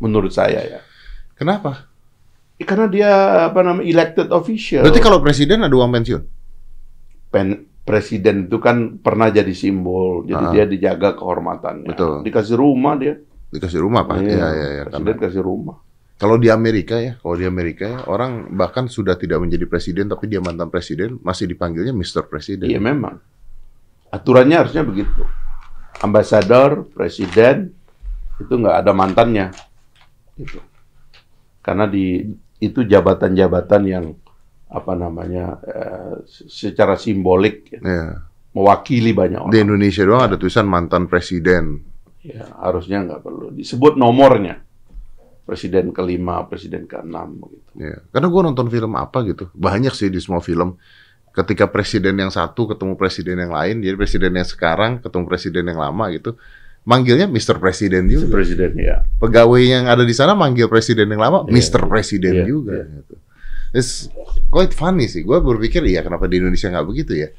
Menurut saya ya. Kenapa? Ya, Karena dia apa namanya elected official. Berarti kalau presiden ada uang pensiun? Pen- presiden itu kan pernah jadi simbol, jadi Ah. dia dijaga kehormatannya. Betul. Dikasih rumah dia. Dikasih rumah, Pak? Iya, iya, iya. Presiden Karena kasih rumah. kalau di Amerika ya, kalau di Amerika ya, orang bahkan sudah tidak menjadi presiden, tapi dia mantan presiden, masih dipanggilnya Mr. Presiden. Iya memang. Aturannya harusnya begitu. Ambasador, presiden itu nggak ada mantannya. Gitu. Karena di itu jabatan-jabatan yang apa namanya eh, secara simbolik ya, Iya. mewakili banyak Di orang. Indonesia doang ada tulisan mantan presiden. Ya, harusnya nggak perlu disebut nomornya. Presiden kelima, presiden keenam begitu. Ya. Karena gue nonton film apa gitu, banyak sih di semua film. Ketika presiden yang satu ketemu presiden yang lain, jadi presiden yang sekarang ketemu presiden yang lama gitu, manggilnya Mr. Presiden juga. Presiden ya. Pegawai yang ada di sana manggil presiden yang lama Iya. Mr. Presiden Iya, juga. iya. Gitu. It's quite funny sih. Gue berpikir iya kenapa di Indonesia nggak begitu ya?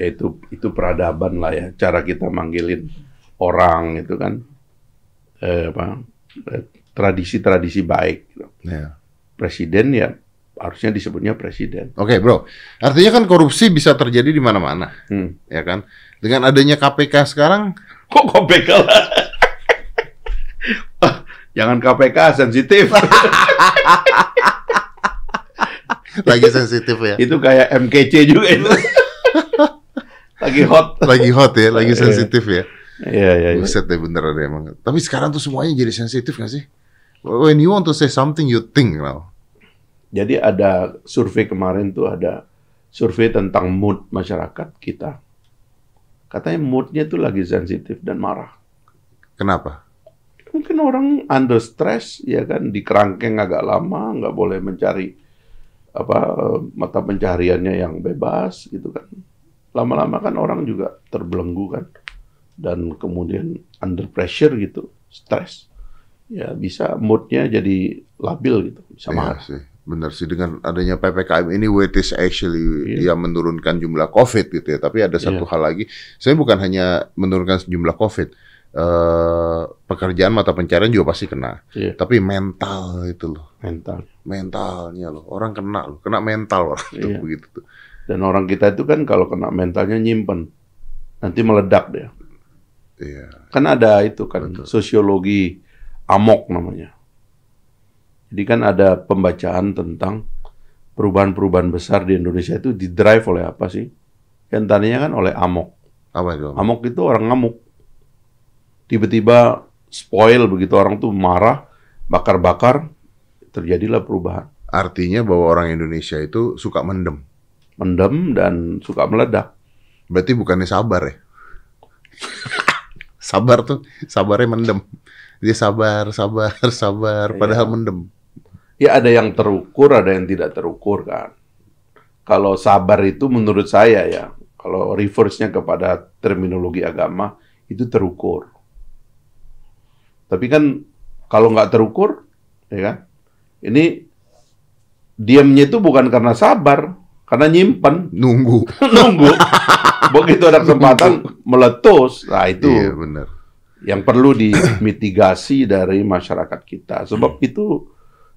ya itu itu peradaban lah ya cara kita manggilin orang itu kan eh, apa eh, tradisi-tradisi baik gitu. Ya. presiden ya harusnya disebutnya presiden Oke bro, artinya kan korupsi bisa terjadi di mana-mana, hmm. ya kan? Dengan adanya KPK sekarang, kok KPK lah Ah, (laughs) jangan KPK sensitif (laughs) lagi sensitif ya. itu kayak MKC juga itu lagi hot lagi hot ya, lagi Iya. sensitif ya. Iya iya iya. Buset deh bener deh emang. Tapi sekarang tuh semuanya jadi sensitif gak sih? When you want to say something, you think now. Jadi ada survei kemarin tuh ada survei tentang mood masyarakat kita. Katanya moodnya tuh lagi sensitif dan marah. Kenapa? Mungkin orang under stress ya kan di kerangkeng agak lama, nggak boleh mencari apa mata pencahariannya yang bebas gitu kan. Lama-lama kan orang juga terbelenggu kan dan kemudian under pressure gitu, stres. Ya bisa moodnya jadi labil gitu, bisa Iya marah. sih. Bener sih dengan adanya PPKM ini what is actually Iya. ya menurunkan jumlah COVID gitu ya. Tapi ada satu Iya. hal lagi. Saya bukan hanya menurunkan jumlah COVID. Eh, pekerjaan mata pencarian juga pasti kena. Iya, Tapi mental itu loh. Mental. Mentalnya loh. Orang kena loh. Kena mental orang itu Iya. begitu tuh. Dan orang kita itu kan kalau kena mentalnya nyimpen, nanti meledak dia. Iya. Kan ada itu kan Betul. sosiologi amok namanya. Jadi kan ada pembacaan tentang perubahan-perubahan besar di Indonesia itu didrive oleh apa sih? Yang tadinya kan oleh amok. Apa itu? Amok itu orang ngamuk. Tiba-tiba spoil begitu orang tuh marah, bakar-bakar, terjadilah perubahan. Artinya bahwa orang Indonesia itu suka mendem. Mendem dan suka meledak. Berarti bukannya sabar ya? (laughs) sabar tuh, sabarnya mendem. Dia sabar, sabar, sabar, padahal Iya. mendem. Ya ada yang terukur, ada yang tidak terukur kan. Kalau sabar itu menurut saya ya, kalau reverse-nya kepada terminologi agama, itu terukur. Tapi kan kalau nggak terukur, ya kan, ini diamnya itu bukan karena sabar, karena nyimpen, Nunggu. (laughs) nunggu. Begitu ada kesempatan meletus, nah itu Iya benar. yang perlu dimitigasi dari masyarakat kita. Sebab itu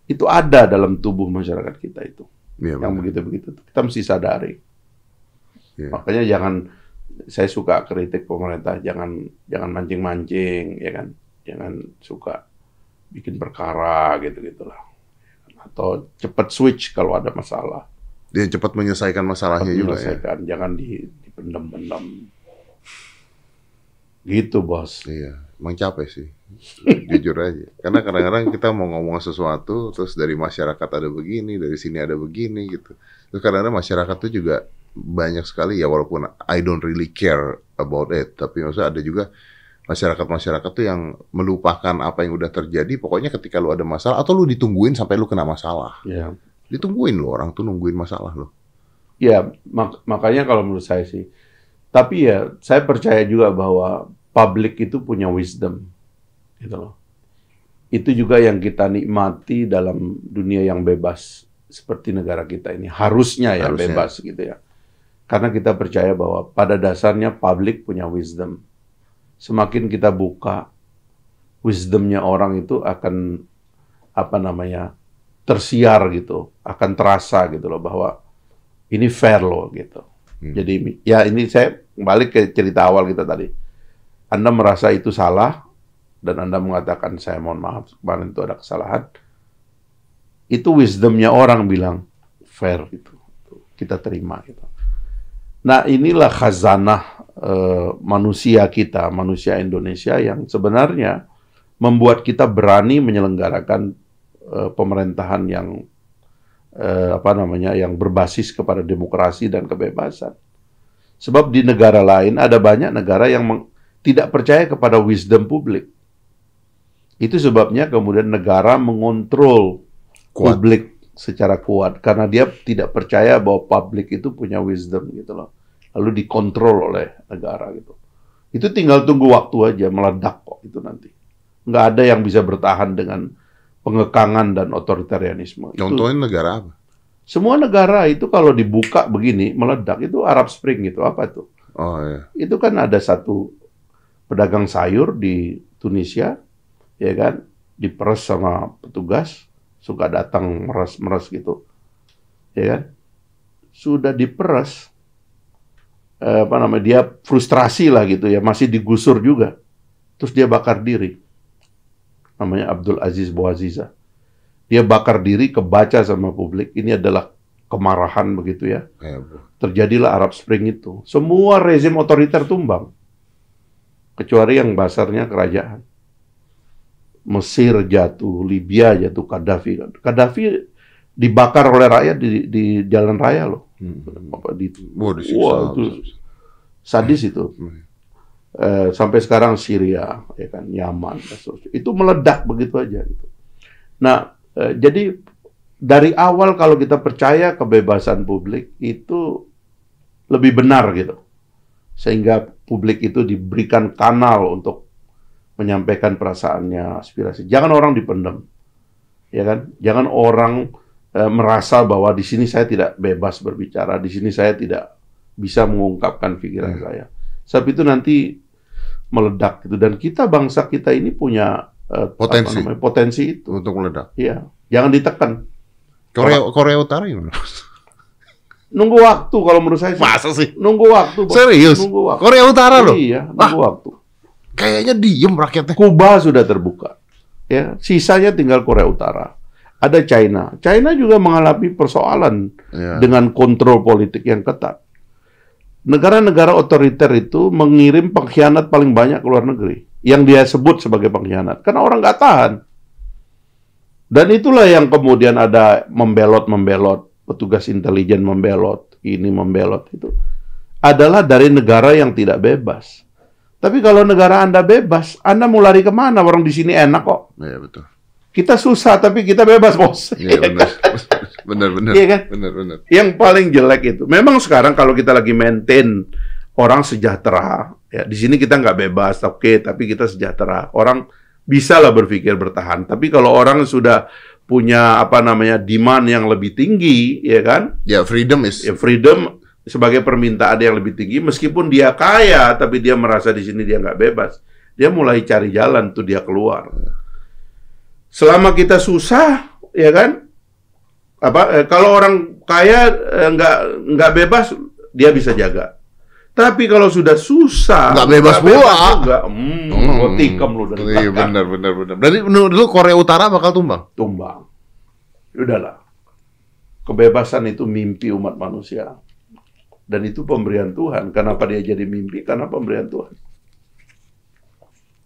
itu ada dalam tubuh masyarakat kita itu. Iya yang begitu-begitu kita mesti sadari. Iya. Makanya jangan saya suka kritik pemerintah jangan jangan mancing-mancing ya kan. Jangan suka bikin perkara gitu-gitulah. Atau cepat switch kalau ada masalah. Dia cepat menyelesaikan masalahnya juga ya. Menyelesaikan, jangan di, dipendam-pendam. Gitu, Bos. Iya, emang capek sih. Jujur aja. Karena kadang-kadang kita mau ngomong sesuatu, terus dari masyarakat ada begini, dari sini ada begini gitu. Terus kadang-kadang masyarakat tuh juga banyak sekali ya walaupun I don't really care about it, tapi maksudnya ada juga masyarakat-masyarakat tuh yang melupakan apa yang udah terjadi. Pokoknya ketika lu ada masalah atau lu ditungguin sampai lu kena masalah. Ya. Ditungguin lo orang tuh nungguin masalah lo. Ya, mak- makanya kalau menurut saya sih. Tapi ya, saya percaya juga bahwa publik itu punya wisdom. Gitu loh. Itu juga yang kita nikmati dalam dunia yang bebas seperti negara kita ini. Harusnya ya Harusnya. bebas gitu ya. Karena kita percaya bahwa pada dasarnya publik punya wisdom. Semakin kita buka wisdomnya orang itu akan apa namanya tersiar gitu, akan terasa gitu loh bahwa ini fair loh gitu. Hmm. Jadi ya ini saya balik ke cerita awal kita tadi. Anda merasa itu salah dan Anda mengatakan saya mohon maaf kemarin itu ada kesalahan. Itu wisdomnya orang bilang fair gitu. Kita terima gitu. Nah inilah khazanah eh, manusia kita, manusia Indonesia yang sebenarnya membuat kita berani menyelenggarakan eh, pemerintahan yang eh, apa namanya yang berbasis kepada demokrasi dan kebebasan. Sebab di negara lain ada banyak negara yang meng- tidak percaya kepada wisdom publik. Itu sebabnya kemudian negara mengontrol Kuat. publik secara kuat karena dia tidak percaya bahwa publik itu punya wisdom gitu loh. Lalu dikontrol oleh negara gitu. Itu tinggal tunggu waktu aja meledak kok itu nanti. Nggak ada yang bisa bertahan dengan pengekangan dan otoritarianisme. Itu- Contohnya negara apa? semua negara itu kalau dibuka begini meledak itu Arab Spring gitu apa itu? Oh iya. Itu kan ada satu pedagang sayur di Tunisia, ya kan, diperes sama petugas, suka datang meres-meres gitu, ya kan? Sudah diperes, apa namanya? Dia frustrasi lah gitu ya, masih digusur juga, terus dia bakar diri. Namanya Abdul Aziz Bouaziza. Dia bakar diri, kebaca sama publik. Ini adalah kemarahan begitu ya bu. terjadilah Arab Spring itu. Semua rezim otoriter tumbang. Kecuali yang basarnya kerajaan. Mesir jatuh, Libya jatuh, Gaddafi. Gaddafi dibakar oleh rakyat di, di jalan raya loh. Apa, di, Wah, disiksa. Wah, itu sadis itu. Hmm. Eh, sampai sekarang Syria, ya kan, Yaman, itu meledak begitu aja. Gitu. Nah, eh, jadi dari awal kalau kita percaya kebebasan publik itu lebih benar gitu, sehingga publik itu diberikan kanal untuk menyampaikan perasaannya, aspirasi. Jangan orang dipendam, ya kan? Jangan orang eh, merasa bahwa di sini saya tidak bebas berbicara, di sini saya tidak bisa mengungkapkan pikiran Hmm. saya. Sebab itu nanti meledak gitu dan kita bangsa kita ini punya apa Potensi. namanya, potensi itu. Untuk meledak. Iya, jangan ditekan. Korea Korea Utara gimana? (laughs) Nunggu waktu kalau menurut saya. Masa sih? Nunggu waktu. Serius? Nunggu waktu. Korea Utara loh. Iya, nunggu waktu. Kayaknya diem rakyatnya. Kuba sudah terbuka. Ya, sisanya tinggal Korea Utara. Ada China. China juga mengalami persoalan Iya. dengan kontrol politik yang ketat. Negara-negara otoriter itu mengirim pengkhianat paling banyak ke luar negeri. Yang dia sebut sebagai pengkhianat. Karena orang nggak tahan. Dan itulah yang kemudian ada membelot-membelot. Petugas intelijen membelot. Ini membelot itu. Adalah dari negara yang tidak bebas. Tapi kalau negara Anda bebas, Anda mau lari ke mana? Orang di sini enak kok. Iya betul. Kita susah, tapi kita bebas, bos. (laughs) Iya benar. (laughs) benar benar. Iya kan? Benar benar. yang paling jelek itu. Memang sekarang kalau kita lagi maintain orang sejahtera, ya di sini kita nggak bebas, oke, tapi kita sejahtera. Orang bisa lah berpikir bertahan. Tapi kalau orang sudah punya apa namanya demand yang lebih tinggi, ya kan, Ya freedom is ya freedom sebagai permintaan yang lebih tinggi, meskipun dia kaya, tapi dia merasa di sini dia nggak bebas, dia mulai cari jalan tuh dia keluar. Selama kita susah, ya kan, apa eh, kalau orang kaya eh, nggak nggak bebas, dia bisa jaga. Tapi kalau sudah susah, Nggak bebas pula. juga, hmm, Hmm. tikam lu dari Iya benar benar benar. Dari menurut lu Korea Utara bakal tumbang? tumbang. Udahlah. Kebebasan itu mimpi umat manusia. Dan itu pemberian Tuhan. Kenapa dia jadi mimpi? Karena pemberian Tuhan.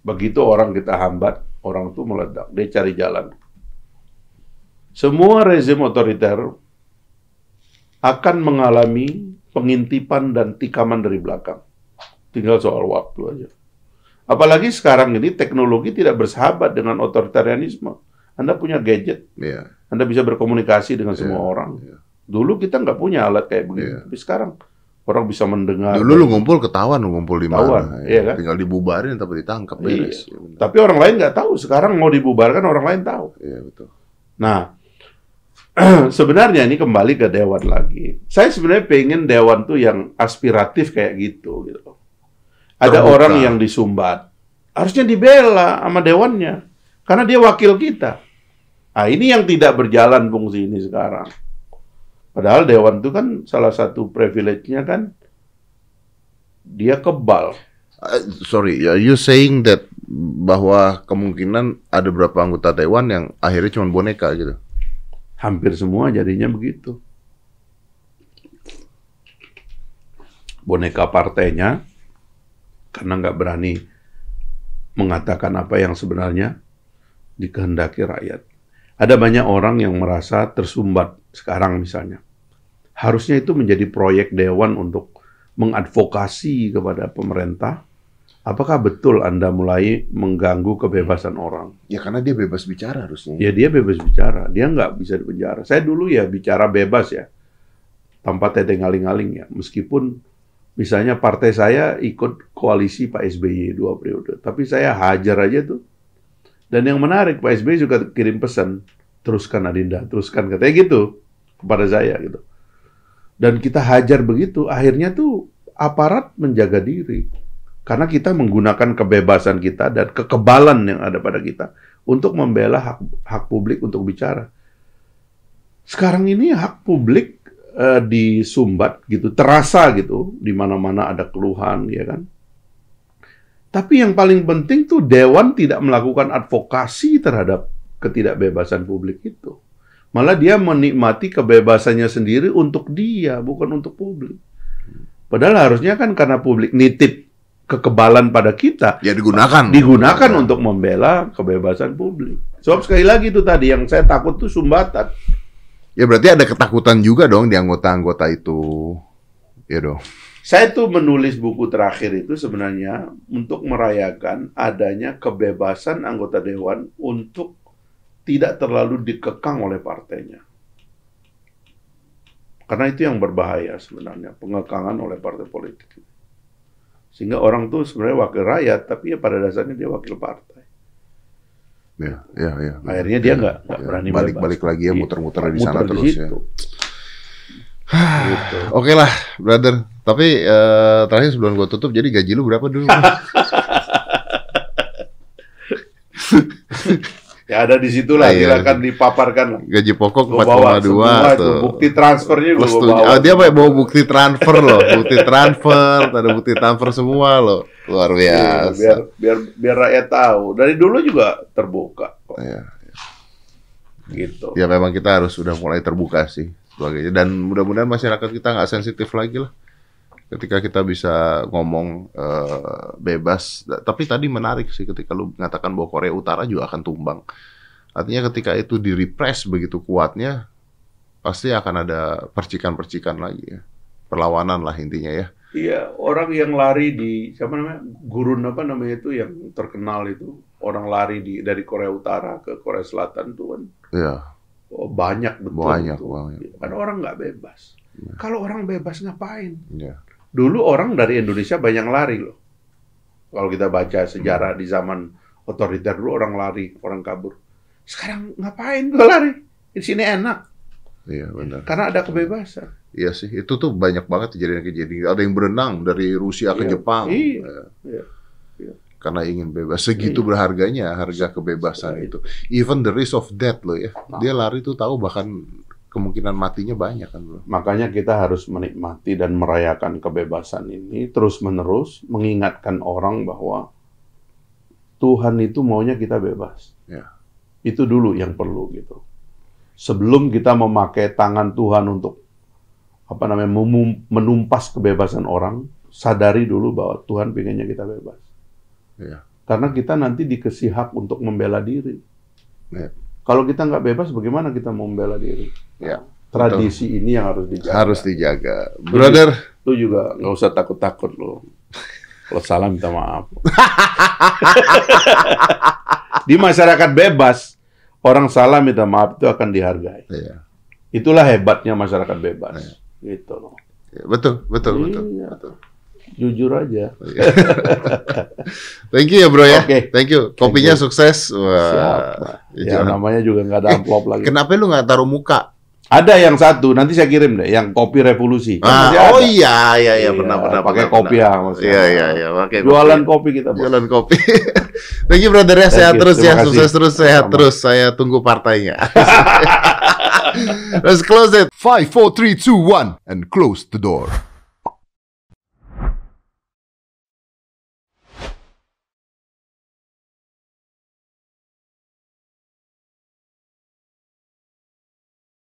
Begitu orang kita hambat, orang itu meledak. Dia cari jalan. Semua rezim otoriter akan mengalami pengintipan dan tikaman dari belakang. Tinggal soal waktu aja. Apalagi sekarang ini teknologi tidak bersahabat dengan otoritarianisme. Anda punya gadget, Iya. Anda bisa berkomunikasi dengan semua Iya, orang. iya. Dulu kita nggak punya alat kayak begini, Iya. tapi sekarang orang bisa mendengar. Dulu lu ngumpul ketahuan lu ngumpul di mana. iya kan? Tinggal dibubarin tapi ditangkap beres. Iya, benar. Tapi orang lain nggak tahu. Sekarang mau dibubarkan orang lain tahu. Iya, betul. Nah, (clears throat) sebenarnya ini kembali ke dewan lagi. Saya sebenarnya pengen dewan tuh yang aspiratif kayak gitu. gitu. Ada Terbuka. orang yang disumbat, harusnya dibela sama dewannya, karena dia wakil kita. Nah, ini yang tidak berjalan fungsi ini sekarang. Padahal dewan itu kan salah satu privilege-nya kan dia kebal. Uh, sorry, are you saying that bahwa kemungkinan ada beberapa anggota dewan yang akhirnya cuma boneka gitu? Hampir semua jadinya begitu. Boneka partainya karena nggak berani mengatakan apa yang sebenarnya dikehendaki rakyat. Ada banyak orang yang merasa tersumbat sekarang misalnya. Harusnya itu menjadi proyek dewan untuk mengadvokasi kepada pemerintah. Apakah betul Anda mulai mengganggu kebebasan orang? Ya karena dia bebas bicara harusnya. Ya dia bebas bicara, dia nggak bisa dipenjara. Saya dulu ya bicara bebas ya, tanpa teteh ngaling-ngaling ya. Meskipun misalnya partai saya ikut koalisi Pak SBY dua periode, tapi saya hajar aja tuh. Dan yang menarik Pak SBY juga kirim pesan, teruskan Adinda, teruskan katanya gitu kepada saya gitu. Dan kita hajar begitu, akhirnya tuh aparat menjaga diri. Karena kita menggunakan kebebasan kita dan kekebalan yang ada pada kita untuk membela hak, hak publik untuk bicara. Sekarang ini hak publik eh, disumbat gitu, terasa gitu, di mana-mana ada keluhan, ya kan? Tapi yang paling penting tuh dewan tidak melakukan advokasi terhadap ketidakbebasan publik itu. Malah dia menikmati kebebasannya sendiri untuk dia, bukan untuk publik. Padahal harusnya kan karena publik nitip kekebalan pada kita, Ya digunakan. digunakan untuk membela kebebasan publik. Sebab sekali lagi itu tadi yang saya takut tuh sumbatan. Ya berarti ada ketakutan juga dong di anggota-anggota itu. Ya dong. Saya tuh menulis buku terakhir itu sebenarnya untuk merayakan adanya kebebasan anggota dewan untuk tidak terlalu dikekang oleh partainya. Karena itu yang berbahaya sebenarnya, pengekangan oleh partai politik. Sehingga orang tuh sebenarnya wakil rakyat, tapi ya pada dasarnya dia wakil partai. Ya, ya, ya. Akhirnya dia nggak nggak Ya, berani balik-balik lagi ya Iya, muter-muter di muter sana terus ya. gitu. (sighs) Oke lah, brother. Tapi eh, terakhir sebelum gua tutup, jadi gaji lu berapa dulu? (laughs) (laughs) Ya ada di situ lah, Iya. silakan dipaparkan gaji pokok Gua bawa 4,2 semua itu, tuh. bukti transfernya gue bawa. Ah, dia pakai bawa bukti transfer loh, bukti transfer, ada bukti transfer semua loh. Luar Iya, biasa. biar biar biar rakyat tahu. Dari dulu juga terbuka kok. Ya. Gitu. ya memang kita harus sudah mulai terbuka sih sebagainya dan mudah-mudahan masyarakat kita nggak sensitif lagi lah ketika kita bisa ngomong eh, bebas tapi tadi menarik sih ketika lu mengatakan bahwa Korea Utara juga akan tumbang artinya ketika itu di repress begitu kuatnya pasti akan ada percikan-percikan lagi ya perlawanan lah intinya ya Iya, orang yang lari di siapa namanya? Gurun apa namanya itu yang terkenal itu. Orang lari di dari Korea Utara ke Korea Selatan tuh kan ya oh, banyak betul. Banyak, itu. banyak. Karena orang nggak bebas. Kalau orang bebas ngapain? ya Dulu orang dari Indonesia banyak lari loh. Kalau kita baca sejarah di zaman otoriter dulu orang lari, orang kabur. Sekarang ngapain gue lari? Di sini enak iya benar karena ada kebebasan. iya sih itu tuh banyak banget kejadian-kejadian ada yang berenang dari Rusia ke Iya. Jepang Iya. Ya. Iya. karena ingin bebas segitu Iya. berharganya harga kebebasan Iya. itu even the risk of death loh ya Nah. dia lari tuh tahu bahkan kemungkinan matinya banyak kan bro Makanya kita harus menikmati dan merayakan kebebasan ini terus-menerus mengingatkan orang bahwa Tuhan itu maunya kita bebas. Ya. Itu dulu yang perlu gitu. Sebelum kita memakai tangan Tuhan untuk apa namanya menumpas kebebasan orang, sadari dulu bahwa Tuhan pengennya kita bebas. Ya. Karena kita nanti dikasih hak untuk membela diri. Ya. Kalau kita nggak bebas, bagaimana kita mau membela diri? Ya, Tradisi ini yang harus dijaga. harus dijaga brother Lu juga nggak usah takut-takut lo. Kalau salah minta maaf. Di masyarakat bebas, orang salah minta maaf itu akan dihargai. Iya. Itulah hebatnya masyarakat bebas. Gitu loh. Betul, betul, betul. Iya. betul. Jujur aja. (laughs) Thank you ya bro ya. Oke. Thank you. Kopinya you. sukses. Siap. Wah. Ya, jangan- namanya juga nggak ada amplop lagi. Kenapa lu nggak taruh muka? Ada yang satu, nanti saya kirim deh, yang kopi revolusi. Kan Ah, oh ada. iya, iya, iya, Iya, pernah, pernah, pakai pernah, kopi pernah. ya, Mas. Iya, iya, iya, pakai Jualan kopi. kopi kita, Bos. Jualan kopi. (laughs) Thank you brother ya, Thank sehat terus ya, sukses terus, sehat Sama. terus. Saya tunggu partainya. (laughs) Let's close it. 5, 4, 3, 2, 1, and close the door.